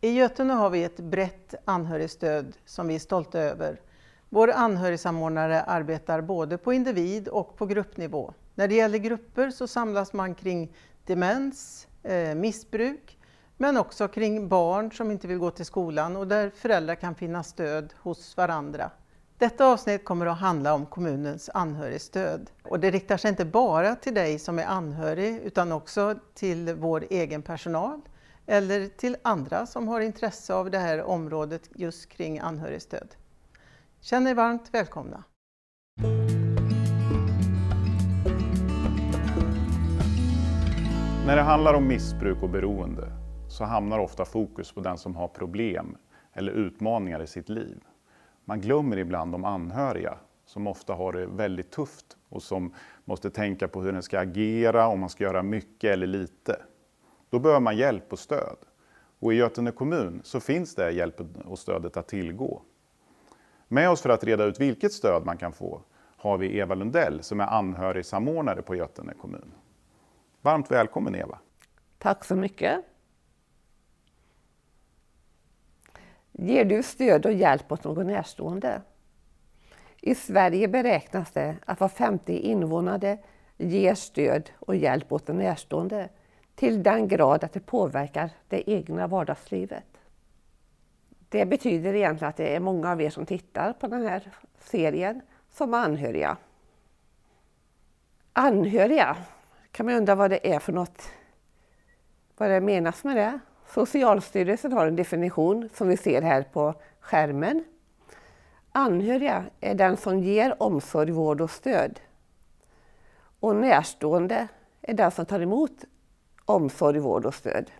I Götene har vi ett brett anhörigstöd som vi är stolta över. Vår anhörigsamordnare arbetar både på individ och på gruppnivå. När det gäller grupper så samlas man kring demens, eh, missbruk, men också kring barn som inte vill gå till skolan och där föräldrar kan finna stöd hos varandra. Detta avsnitt kommer att handla om kommunens anhörigstöd. Och det riktar sig inte bara till dig som är anhörig utan också till vår egen personal eller till andra som har intresse av det här området just kring anhörigstöd. Känn er varmt välkomna! När det handlar om missbruk och beroende så hamnar ofta fokus på den som har problem eller utmaningar i sitt liv. Man glömmer ibland de anhöriga som ofta har det väldigt tufft och som måste tänka på hur den ska agera, om man ska göra mycket eller lite. Då behöver man hjälp och stöd. Och i Götene kommun så finns det hjälp och stödet att tillgå. Med oss för att reda ut vilket stöd man kan få har vi Eva Lundell som är anhörigsamordnare på Götene kommun. Varmt välkommen Eva! Tack så mycket! Ger du stöd och hjälp åt någon närstående? I Sverige beräknas det att var femte invånare ger stöd och hjälp åt en närstående till den grad att det påverkar det egna vardagslivet. Det betyder egentligen att det är många av er som tittar på den här serien som anhöriga. Anhöriga kan man undra vad det är för något, vad det menas med det. Socialstyrelsen har en definition som vi ser här på skärmen. Anhöriga är den som ger omsorg, vård och stöd. Och närstående är den som tar emot omsorg, vård och stöd.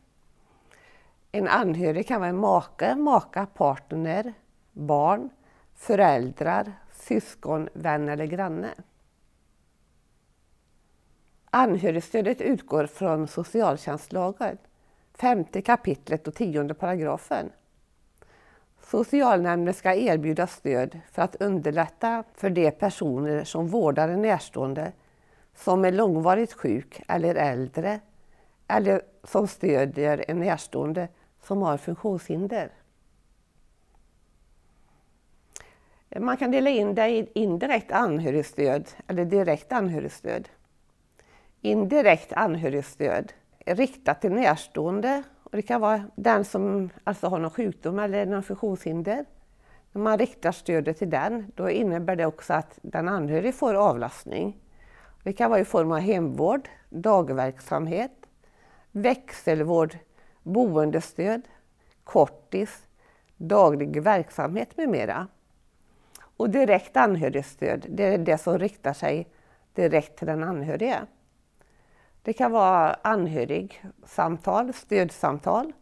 En anhörig kan vara en make, maka, partner, barn, föräldrar, syskon, vän eller granne. Anhörigstödet utgår från socialtjänstlagen, femte kapitlet och tionde paragrafen. Socialnämnden ska erbjuda stöd för att underlätta för de personer som vårdar en närstående som är långvarigt sjuk eller äldre eller som stödjer en närstående som har funktionshinder. Man kan dela in det i indirekt anhörigstöd eller direkt anhörigstöd. Indirekt anhörigstöd är riktat till närstående och det kan vara den som alltså har någon sjukdom eller någon funktionshinder. När man riktar stödet till den, då innebär det också att den anhörige får avlastning. Det kan vara i form av hemvård, dagverksamhet, växelvård, boendestöd, kortis, daglig verksamhet med mera. Och direkt anhörigstöd, det är det som riktar sig direkt till den anhörige. Det kan vara anhörigsamtal, stödsamtal,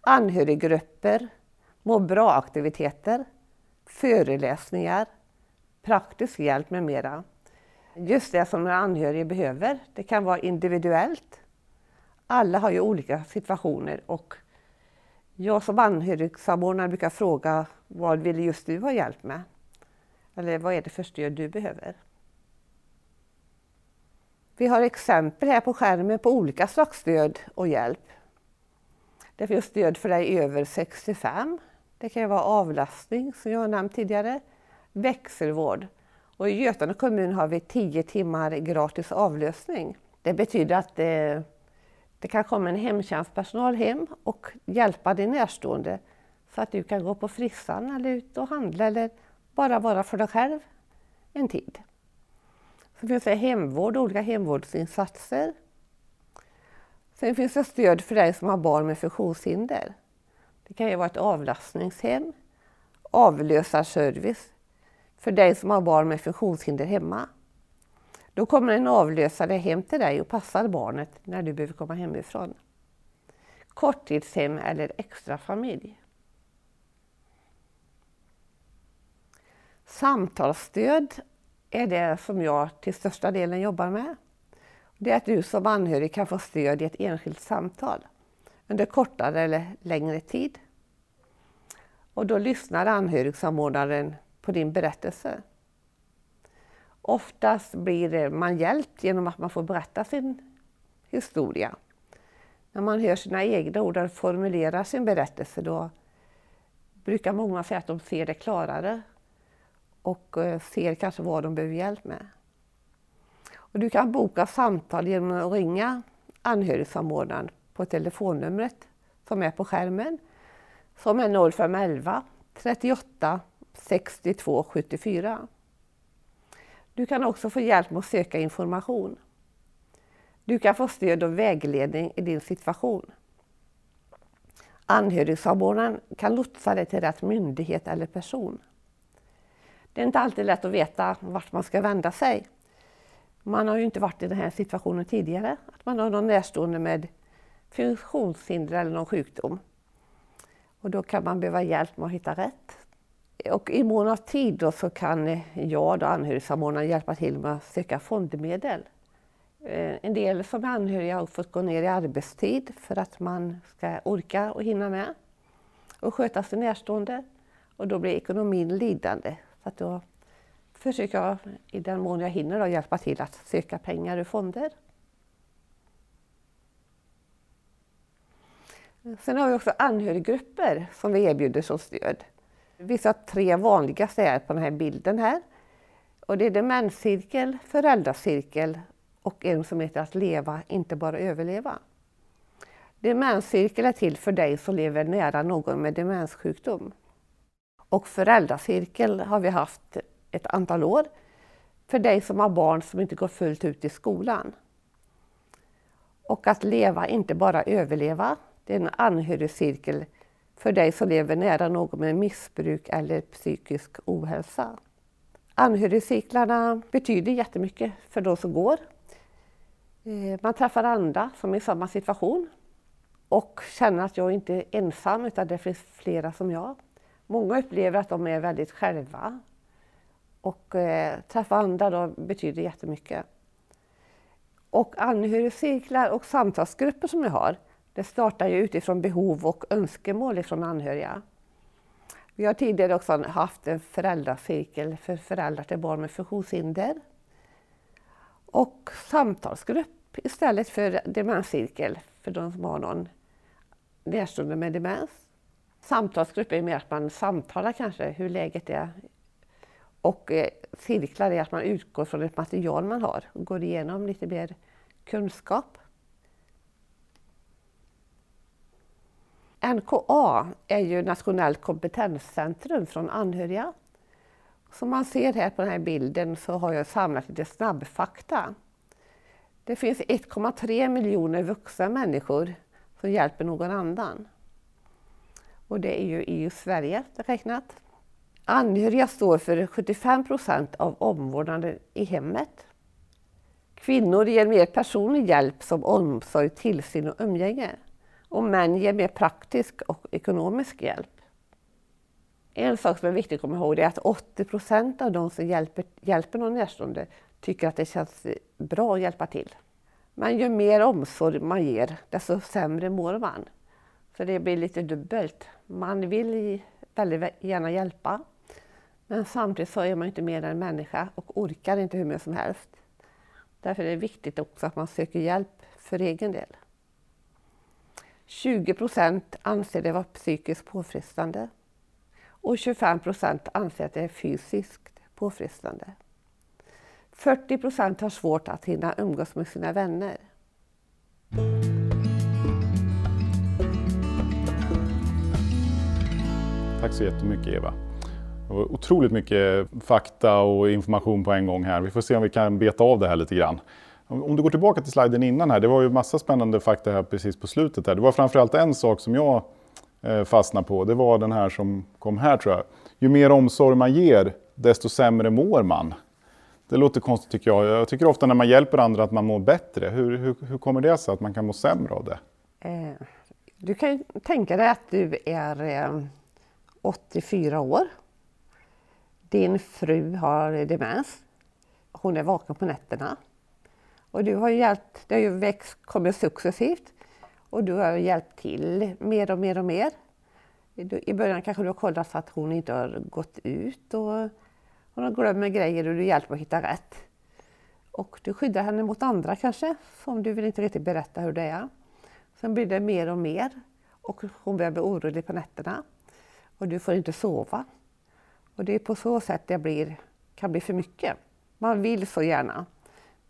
anhöriggrupper, må bra-aktiviteter, föreläsningar, praktisk hjälp med mera. Just det som en anhörig behöver. Det kan vara individuellt. Alla har ju olika situationer och jag som anhörigsamordnare brukar fråga vad vill just du ha hjälp med? Eller vad är det för stöd du behöver? Vi har exempel här på skärmen på olika slags stöd och hjälp. Det finns stöd för dig över 65. Det kan vara avlastning som jag har nämnt tidigare. Växelvård. Och I Götene kommun har vi 10 timmar gratis avlösning. Det betyder att det, det kan komma en hemtjänstpersonal hem och hjälpa din närstående så att du kan gå på frissan eller ut och handla eller bara vara för dig själv en tid. Sen finns det hemvård, olika hemvårdsinsatser. Sen finns det stöd för dig som har barn med funktionshinder. Det kan ju vara ett avlastningshem, avlösarservice för dig som har barn med funktionshinder hemma. Då kommer en avlösare hem till dig och passar barnet när du behöver komma hemifrån. Korttidshem eller extra familj. Samtalsstöd är det som jag till största delen jobbar med. Det är att du som anhörig kan få stöd i ett enskilt samtal under kortare eller längre tid. Och då lyssnar anhörigsamordnaren på din berättelse. Oftast blir man hjälpt genom att man får berätta sin historia. När man hör sina egna ord och formulerar sin berättelse då brukar många säga att de ser det klarare och eh, ser kanske vad de behöver hjälp med. Och du kan boka samtal genom att ringa anhörigsamordnaren på telefonnumret som är på skärmen som är 0511 38 62 74. Du kan också få hjälp med att söka information. Du kan få stöd och vägledning i din situation. Anhörigsamordnaren kan lotsa dig till rätt myndighet eller person. Det är inte alltid lätt att veta vart man ska vända sig. Man har ju inte varit i den här situationen tidigare, att man har någon närstående med funktionshinder eller någon sjukdom. Och då kan man behöva hjälp med att hitta rätt. Och i mån av tid då så kan jag, anhörigsamordnaren, hjälpa till med att söka fondmedel. Eh, en del som är anhöriga har fått gå ner i arbetstid för att man ska orka och hinna med och sköta sin närstående. Och då blir ekonomin lidande. Så att då försöker jag i den mån jag hinner då, hjälpa till att söka pengar ur fonder. Sen har vi också anhöriggrupper som vi erbjuder som stöd. Vissa tre vanligaste är på den här bilden här. Och det är demenscirkel, föräldracirkel och en som heter Att leva, inte bara överleva. Demenscirkel är till för dig som lever nära någon med demenssjukdom. Och föräldracirkel har vi haft ett antal år för dig som har barn som inte går fullt ut i skolan. Och att leva, inte bara överleva, det är en anhörigcirkel för dig som lever nära någon med missbruk eller psykisk ohälsa. Anhörigcirklarna betyder jättemycket för de som går. Eh, man träffar andra som är i samma situation och känner att jag inte är ensam utan det finns flera som jag. Många upplever att de är väldigt själva och eh, träffa andra då betyder jättemycket. Och anhörigcirklar och samtalsgrupper som jag har, det startar ju utifrån behov och önskemål från anhöriga. Vi har tidigare också haft en föräldracirkel för föräldrar till barn med funktionshinder. Och samtalsgrupp istället för demenscirkel för de som har någon närstående med demens. Samtalsgrupp är mer att man samtalar kanske hur läget är. Och eh, cirklar är att man utgår från ett material man har och går igenom lite mer kunskap. NKA är ju Nationellt kompetenscentrum från anhöriga. Som man ser här på den här bilden så har jag samlat lite snabbfakta. Det finns 1,3 miljoner vuxna människor som hjälper någon annan. Och det är ju i Sverige räknat. Anhöriga står för 75 procent av omvårdnaden i hemmet. Kvinnor ger mer personlig hjälp som omsorg, tillsyn och umgänge och män ger mer praktisk och ekonomisk hjälp. En sak som är viktig att komma ihåg är att 80 procent av de som hjälper, hjälper någon närstående tycker att det känns bra att hjälpa till. Men ju mer omsorg man ger, desto sämre mår man. Så det blir lite dubbelt. Man vill väldigt gärna hjälpa, men samtidigt så är man inte mer än en människa och orkar inte hur mycket som helst. Därför är det viktigt också att man söker hjälp för egen del. 20 procent anser det vara psykiskt påfrestande och 25 procent anser att det är fysiskt påfrestande. 40 procent har svårt att hinna umgås med sina vänner. Tack så jättemycket Eva. Det var otroligt mycket fakta och information på en gång här. Vi får se om vi kan beta av det här lite grann. Om du går tillbaka till sliden innan här, det var ju massa spännande fakta här precis på slutet. Här. Det var framförallt en sak som jag eh, fastnade på, det var den här som kom här tror jag. Ju mer omsorg man ger, desto sämre mår man. Det låter konstigt tycker jag. Jag tycker ofta när man hjälper andra att man mår bättre. Hur, hur, hur kommer det sig att man kan må sämre av det? Eh, du kan ju tänka dig att du är eh, 84 år. Din fru har demens. Hon är vaken på nätterna. Och du har hjälpt, det har ju växt, kommit successivt och du har hjälpt till mer och mer och mer. I början kanske du har kollat så att hon inte har gått ut och hon har glömt grejer och du hjälper att hitta rätt. Och du skyddar henne mot andra kanske, som du vill inte riktigt berätta hur det är. Sen blir det mer och mer och hon börjar bli orolig på nätterna. Och du får inte sova. Och det är på så sätt det blir, kan bli för mycket. Man vill så gärna,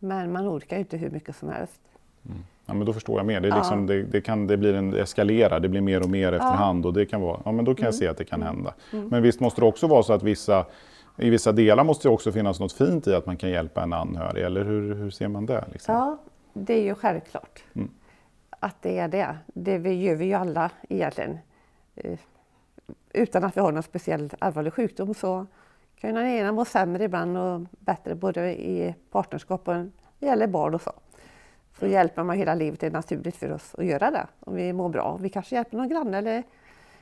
men man orkar inte hur mycket som helst. Mm. Ja, men då förstår jag mer. Det, är liksom, ja. det, det, kan, det blir en eskalera, det blir mer och mer efterhand och det kan vara, ja men då kan jag mm. se att det kan hända. Mm. Men visst måste det också vara så att vissa, i vissa delar måste det också finnas något fint i att man kan hjälpa en anhörig, eller hur, hur ser man det? Liksom? Ja, det är ju självklart mm. att det är det. Det gör vi ju alla egentligen. Eh, utan att vi har någon speciell allvarlig sjukdom så kan den ena må sämre ibland och bättre både i partnerskap och det gäller barn och så. Så hjälper man hela livet, det är naturligt för oss att göra det om vi mår bra. Vi kanske hjälper någon granne eller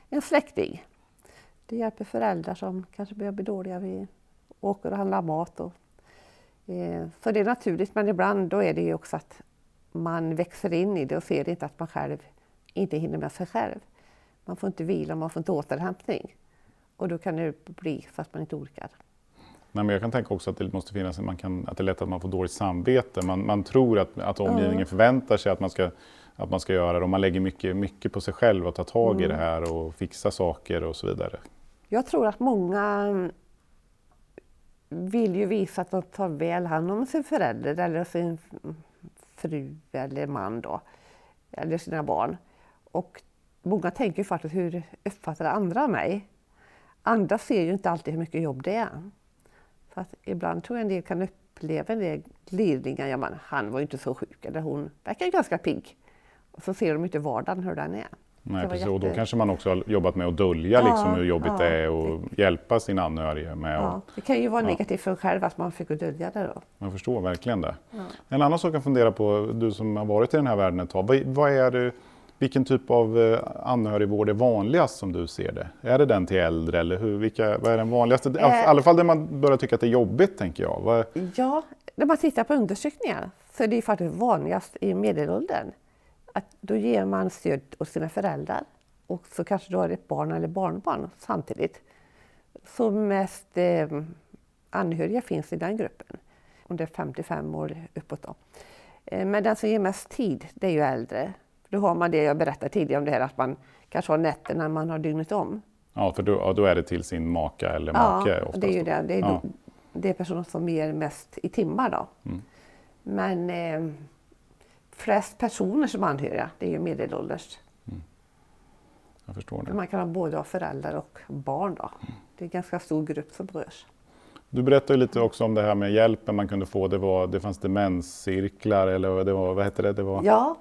en släkting. Det hjälper föräldrar som kanske börjar bli dåliga. Vi åker och handlar mat. Och, eh, så det är naturligt, men ibland då är det ju också att man växer in i det och ser inte att man själv inte hinner med sig själv. Man får inte vila, man får inte återhämtning. Och då kan det bli att man inte orkar. Nej, men jag kan tänka också att det måste finnas, man kan, att det är lätt att man får dåligt samvete. Man, man tror att, att omgivningen mm. förväntar sig att man ska, att man ska göra det och man lägger mycket, mycket på sig själv och tar tag mm. i det här och fixar saker och så vidare. Jag tror att många vill ju visa att de tar väl hand om sin förälder eller sin fru eller man då, eller sina barn. Och många tänker faktiskt, hur uppfattar andra mig? Andra ser ju inte alltid hur mycket jobb det är. För att ibland tror jag en del kan uppleva en del glidningar. Ja, man, han var ju inte så sjuk, eller hon verkar ganska pigg. Och så ser de inte vardagen hur den är. Nej, precis. Jätte... Och då kanske man också har jobbat med att dölja ja, liksom, hur jobbigt ja, det är och det... hjälpa sin anhöriga med ja, att... Det kan ju vara negativt för en själv att man fick dölja det då. Jag förstår verkligen det. En annan sak jag funderar på, du som har varit i den här världen ett tag, vad, vad är det vilken typ av eh, anhörigvård är vanligast som du ser det? Är det den till äldre eller hur, vilka, vad är den vanligaste? I eh. alla fall där man börjar tycka att det är jobbigt tänker jag. Vad... Ja, när man tittar på undersökningar så är det faktiskt vanligast i medelåldern. Att då ger man stöd åt sina föräldrar och så kanske du har ett barn eller barnbarn samtidigt. Så mest eh, anhöriga finns i den gruppen, om det är 55 år uppåt. Då. Eh, men den som ger mest tid, det är ju äldre. Då har man det jag berättade tidigare om det här att man kanske har nätter när man har dygnet om. Ja, för då, då är det till sin maka eller make? Ja, det är ju det. Det är, ja. det är personer som ger mest i timmar då. Mm. Men eh, flest personer som anhöriga, det är ju medelålders. Mm. Jag förstår det. Man kan ha både ha föräldrar och barn då. Mm. Det är en ganska stor grupp som berörs. Du berättade lite också om det här med hjälpen man kunde få. Det, var, det fanns demenscirklar eller det var, vad hette det? det var... Ja,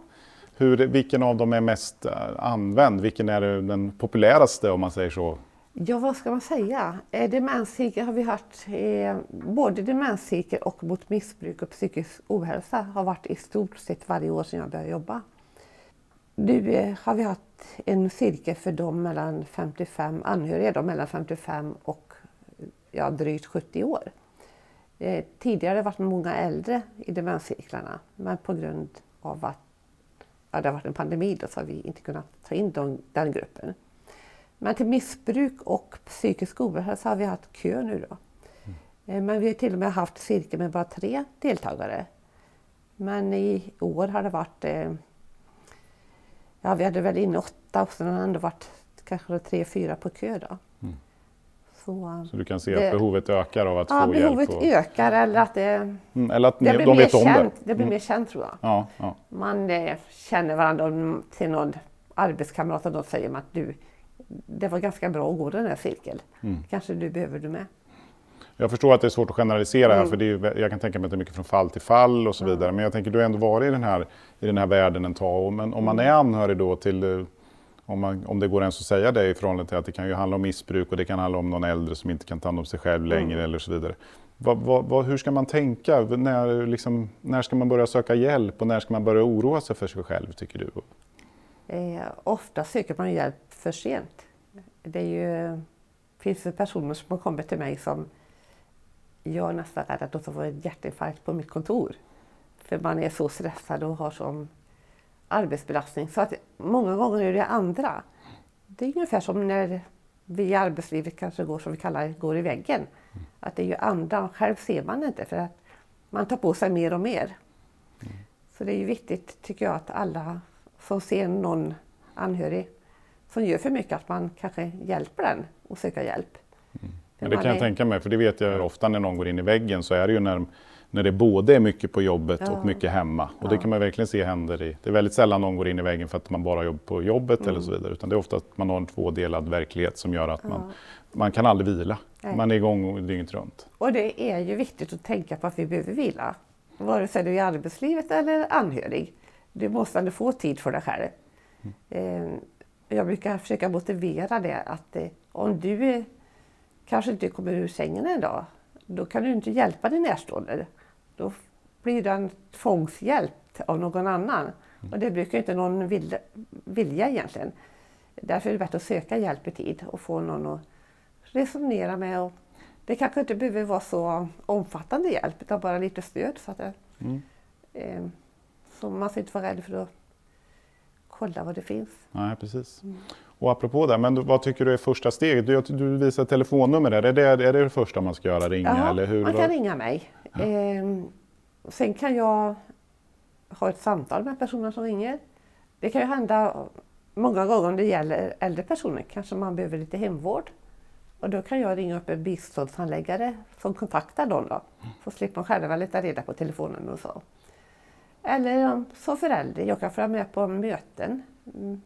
hur, vilken av dem är mest eh, använd? Vilken är den populäraste om man säger så? Ja, vad ska man säga? Eh, demenscirkel har vi haft, eh, både demenscirkel och mot missbruk och psykisk ohälsa har varit i stort sett varje år sedan jag började jobba. Nu eh, har vi haft en cirkel för dem mellan 55, anhöriga de mellan 55 och ja, drygt 70 år. Eh, tidigare har det varit många äldre i demenscirklarna, men på grund av att ja, det varit en pandemi då, så har vi inte kunnat ta in den, den gruppen. Men till missbruk och psykisk ohälsa har vi haft kö nu då. Mm. Men vi har till och med haft cirkel med bara tre deltagare. Men i år har det varit, eh, ja vi hade väl in åtta och sen har det ändå varit kanske tre, fyra på kö då. Så, så, du kan se det, att behovet ökar av att ja, få hjälp? Ja, behovet ökar eller att det, mm, eller att det blir de vet känt, det. Det blir mm. mer känt tror jag. Ja, ja. Man eh, känner varandra till någon arbetskamrat och då säger man att du, det var ganska bra att gå den här cirkeln. Mm. Kanske du behöver du med. Jag förstår att det är svårt att generalisera här, mm. för det är, jag kan tänka mig att det är mycket från fall till fall och så vidare. Men jag tänker, du har ändå varit i den här, i den här världen en tag. Men om man mm. är anhörig då till eh, om, man, om det går ens att säga det i förhållande till att det kan ju handla om missbruk och det kan handla om någon äldre som inte kan ta hand om sig själv mm. längre mm. eller så vidare. Vad, vad, vad, hur ska man tänka? När, liksom, när ska man börja söka hjälp och när ska man börja oroa sig för sig själv tycker du? Eh, ofta söker man hjälp för sent. Det är ju, finns det personer som har kommit till mig som jag är nästan rädd att de ska få en hjärtinfarkt på mitt kontor. För man är så stressad och har sån arbetsbelastning. Så att många gånger är det andra. Det är ungefär som när vi i arbetslivet kanske går som vi kallar går i väggen. Att det är ju andra, själv ser man inte för att man tar på sig mer och mer. Så det är ju viktigt tycker jag att alla som ser någon anhörig som gör för mycket att man kanske hjälper den att söka hjälp. Mm. Ja, det kan jag tänka mig, för det vet jag ofta när någon går in i väggen så är det ju när, när det både är mycket på jobbet ja. och mycket hemma. Och det kan man verkligen se händer i. Det är väldigt sällan någon går in i väggen för att man bara jobbar på jobbet mm. eller så vidare. Utan det är ofta att man har en tvådelad verklighet som gör att man, man kan aldrig vila. Nej. Man är igång dygnet runt. Och det är ju viktigt att tänka på att vi behöver vila. Vare sig du är i arbetslivet eller anhörig. Du måste få tid för dig själv. Mm. Jag brukar försöka motivera det att eh, om du kanske inte kommer ur sängen en dag, då kan du inte hjälpa din närstående. Då blir du en tvångshjälpt av någon annan. Och det brukar inte någon vilja, vilja egentligen. Därför är det bättre att söka hjälp i tid och få någon att resonera med. Och det kanske inte behöver vara så omfattande hjälp utan bara lite stöd. Så, att det, mm. eh, så man ska inte vara rädd för att kolla vad det finns. Nej, precis. Mm. Och apropå det, men vad tycker du är första steget? Du, du visar telefonnummer där, är det, är det det första man ska göra? Ringa? Ja, eller hur? man kan ringa mig. Ja. Eh, sen kan jag ha ett samtal med personer som ringer. Det kan ju hända många gånger om det gäller äldre personer, kanske man behöver lite hemvård. Och då kan jag ringa upp en biståndshandläggare som kontaktar dem då. Så slipper de själva leta reda på telefonen och så. Eller som förälder, jag kan följa med på möten. Mm.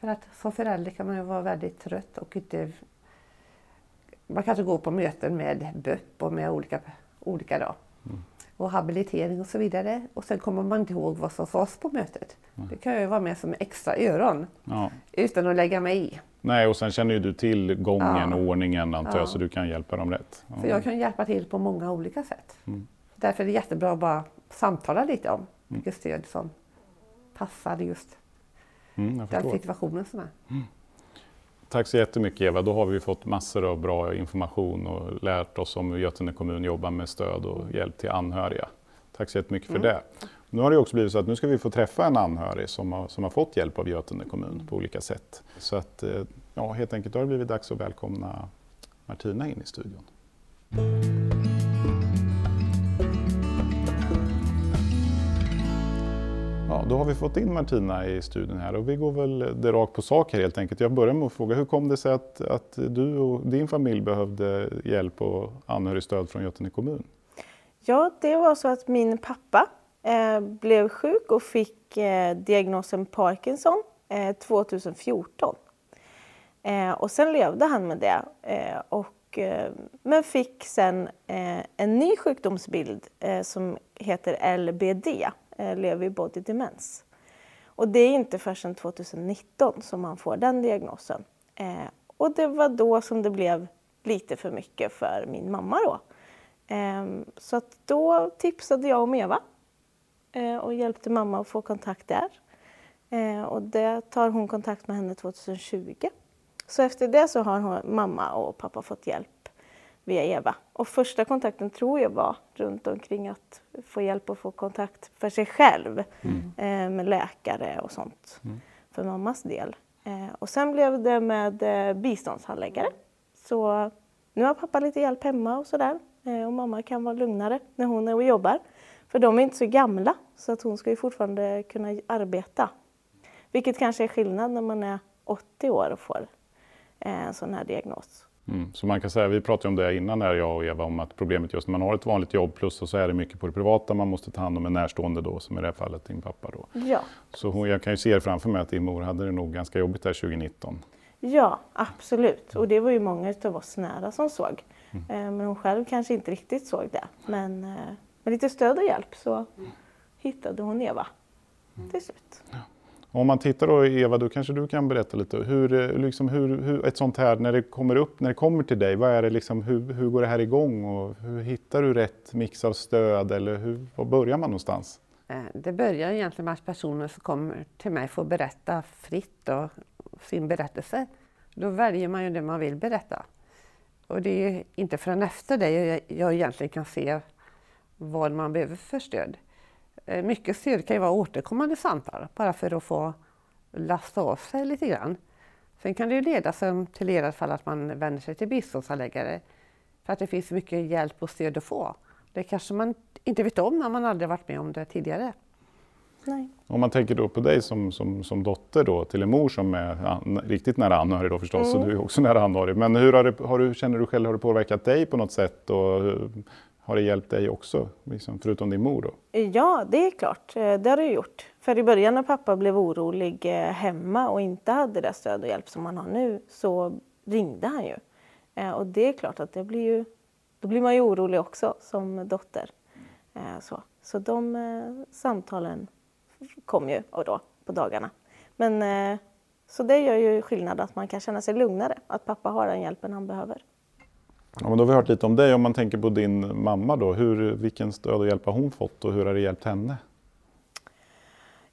För att som förälder kan man ju vara väldigt trött och inte... Man kanske går på möten med BUP och med olika, olika då. Mm. Och habilitering och så vidare. Och sen kommer man inte ihåg vad som sades på mötet. Mm. Det kan ju vara med som extra öron. Ja. Utan att lägga mig i. Nej, och sen känner ju du till gången och ordningen antar jag, så du kan hjälpa dem rätt. För jag kan hjälpa till på många olika sätt. Mm. Därför är det jättebra att bara samtala lite om vilket stöd som passar just mm, den situationen som är. Tack så jättemycket Eva. Då har vi fått massor av bra information och lärt oss om hur Götene kommun jobbar med stöd och hjälp till anhöriga. Tack så jättemycket för mm. det. Nu har det också blivit så att nu ska vi få träffa en anhörig som har, som har fått hjälp av Götene kommun på olika sätt. Så att, eh, ja, helt enkelt har det blivit dags att välkomna Martina in i studion. Ja, då har vi fått in Martina i studion här och vi går väl det rakt på sak här helt enkelt. Jag börjar med att fråga, hur kom det sig att, att du och din familj behövde hjälp och anhörigstöd från Götene kommun? Ja, det var så att min pappa eh, blev sjuk och fick eh, diagnosen Parkinson eh, 2014. Eh, och sen levde han med det. Eh, och, eh, men fick sen eh, en ny sjukdomsbild eh, som heter LBD, Eh, lever Lewy Body Demens. Och det är inte förrän 2019 som man får den diagnosen. Eh, och det var då som det blev lite för mycket för min mamma då. Eh, så att då tipsade jag om Eva eh, och hjälpte mamma att få kontakt där. Eh, och det tar hon kontakt med henne 2020. Så efter det så har hon, mamma och pappa fått hjälp via Eva. Och första kontakten tror jag var runt omkring att få hjälp att få kontakt för sig själv mm. eh, med läkare och sånt mm. för mammas del. Eh, och sen blev det med eh, biståndshandläggare. Så nu har pappa lite hjälp hemma och sådär. Eh, och mamma kan vara lugnare när hon är och jobbar. För de är inte så gamla så att hon ska ju fortfarande kunna arbeta. Vilket kanske är skillnad när man är 80 år och får en sån här diagnos. Mm. Så man kan säga, vi pratade om det innan här, jag och Eva, om att problemet just när man har ett vanligt jobb plus så är det mycket på det privata, man måste ta hand om en närstående då, som i det här fallet din pappa då. Ja. Så hon, jag kan ju se framför mig att din mor hade det nog ganska jobbigt där 2019. Ja, absolut. Och det var ju många av oss nära som såg. Mm. Eh, men hon själv kanske inte riktigt såg det. Men eh, med lite stöd och hjälp så hittade hon Eva mm. till slut. Ja. Om man tittar då, Eva, då kanske du kan berätta lite hur, eh, liksom, hur, hur, ett sånt här, när det kommer upp, när det kommer till dig, vad är det liksom, hur, hur går det här igång och hur hittar du rätt mix av stöd eller hur, var börjar man någonstans? Eh, det börjar egentligen med att personer som kommer till mig får berätta fritt och sin berättelse. Då väljer man ju det man vill berätta. Och det är inte förrän efter det jag, jag egentligen kan se vad man behöver för stöd. Eh, mycket stöd kan ju vara återkommande samtal, bara för att få lasta av sig lite grann. Sen kan det ju leda som till i fall att man vänder sig till biståndsanläggare för att det finns mycket hjälp och stöd att få. Det kanske man inte vet om när man aldrig varit med om det tidigare. Nej. Om man tänker då på dig som, som, som dotter då, till en mor som är an, riktigt nära anhörig då förstås, mm. så du är också nära anhörig. Men hur har det, har du, känner du själv, har det påverkat dig på något sätt och har det hjälpt dig också, liksom, förutom din mor? Då? Ja, det är klart. Eh, det har det gjort. För i början när pappa blev orolig eh, hemma och inte hade det stöd och hjälp som han har nu så ringde han ju. Eh, och det är klart att det blir ju, då blir man ju orolig också som dotter. Så, så de samtalen kom ju och då på dagarna. Men så det gör ju skillnad att man kan känna sig lugnare, att pappa har den hjälpen han behöver. Ja, men då har vi hört lite om dig. Om man tänker på din mamma då, hur, vilken stöd och hjälp har hon fått och hur har det hjälpt henne?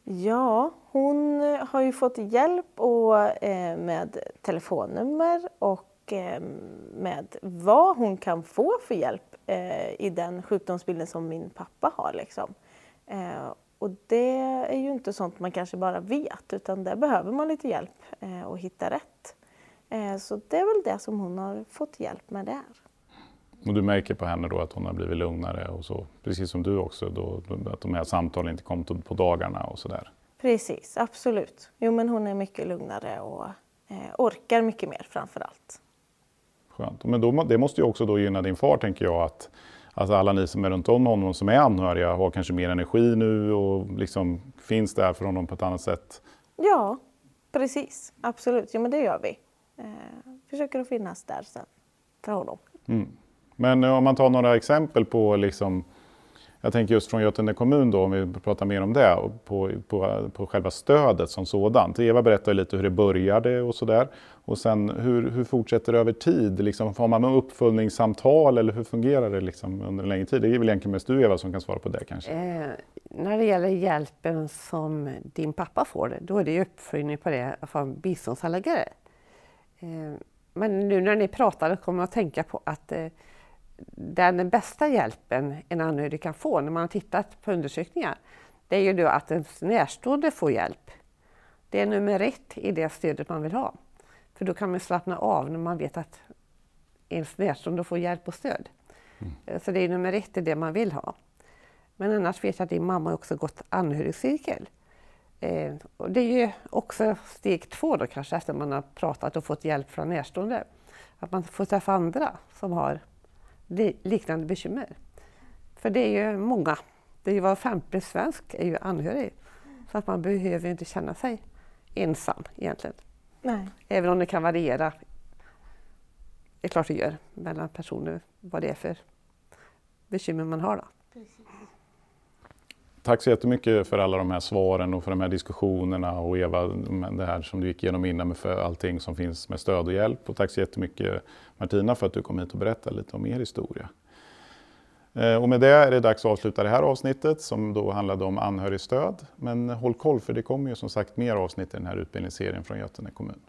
Ja, hon eh, har ju fått hjälp och, eh, med telefonnummer och eh, med vad hon kan få för hjälp eh, i den sjukdomsbilden som min pappa har. Liksom. Eh, och det är ju inte sånt man kanske bara vet utan där behöver man lite hjälp eh, och hitta rätt. Eh, så det är väl det som hon har fått hjälp med där. Och du märker på henne då att hon har blivit lugnare och så, precis som du också, då, att de här samtalen inte kom på dagarna och sådär? Precis, absolut. Jo men hon är mycket lugnare och eh, orkar mycket mer framför allt. Skönt. Men då, det måste ju också då gynna din far tänker jag att alltså alla ni som är runt om honom som är anhöriga har kanske mer energi nu och liksom finns där för honom på ett annat sätt? Ja, precis. Absolut. Jo men det gör vi. Eh, försöker att finnas där sen för honom. Mm. Men eh, om man tar några exempel på, liksom, jag tänker just från Götene kommun då, om vi pratar mer om det, på, på, på själva stödet som sådant. Eva berättade lite hur det började och sådär. Och sen hur, hur fortsätter det över tid? Liksom, har man uppföljningssamtal eller hur fungerar det liksom under en längre tid? Det är väl egentligen mest du Eva som kan svara på det kanske? Eh, när det gäller hjälpen som din pappa får, då är det uppföljning på det från biståndshandläggare. Eh, men nu när ni pratar kommer jag att tänka på att eh, den bästa hjälpen en anhörig kan få när man har tittat på undersökningar, det är ju då att ens närstående får hjälp. Det är nummer ett i det stödet man vill ha. För då kan man slappna av när man vet att ens närstående får hjälp och stöd. Mm. Så det är nummer ett i det man vill ha. Men annars vet jag att din mamma också gått anhörigcirkel. Eh, och det är ju också steg två då kanske efter man har pratat och fått hjälp från närstående. Att man får träffa andra som har liknande bekymmer. För det är ju många. Det är ju var femte svensk är ju anhörig. Så att man behöver inte känna sig ensam egentligen. Nej. Även om det kan variera. Det är klart det gör mellan personer vad det är för bekymmer man har. Då. Precis. Tack så jättemycket för alla de här svaren och för de här diskussionerna och Eva, det här som du gick igenom innan för allting som finns med stöd och hjälp. Och tack så jättemycket Martina för att du kom hit och berättade lite om er historia. Eh, och med det är det dags att avsluta det här avsnittet som då handlade om anhörigstöd. Men håll koll för det kommer ju som sagt mer avsnitt i den här utbildningsserien från Götene kommun.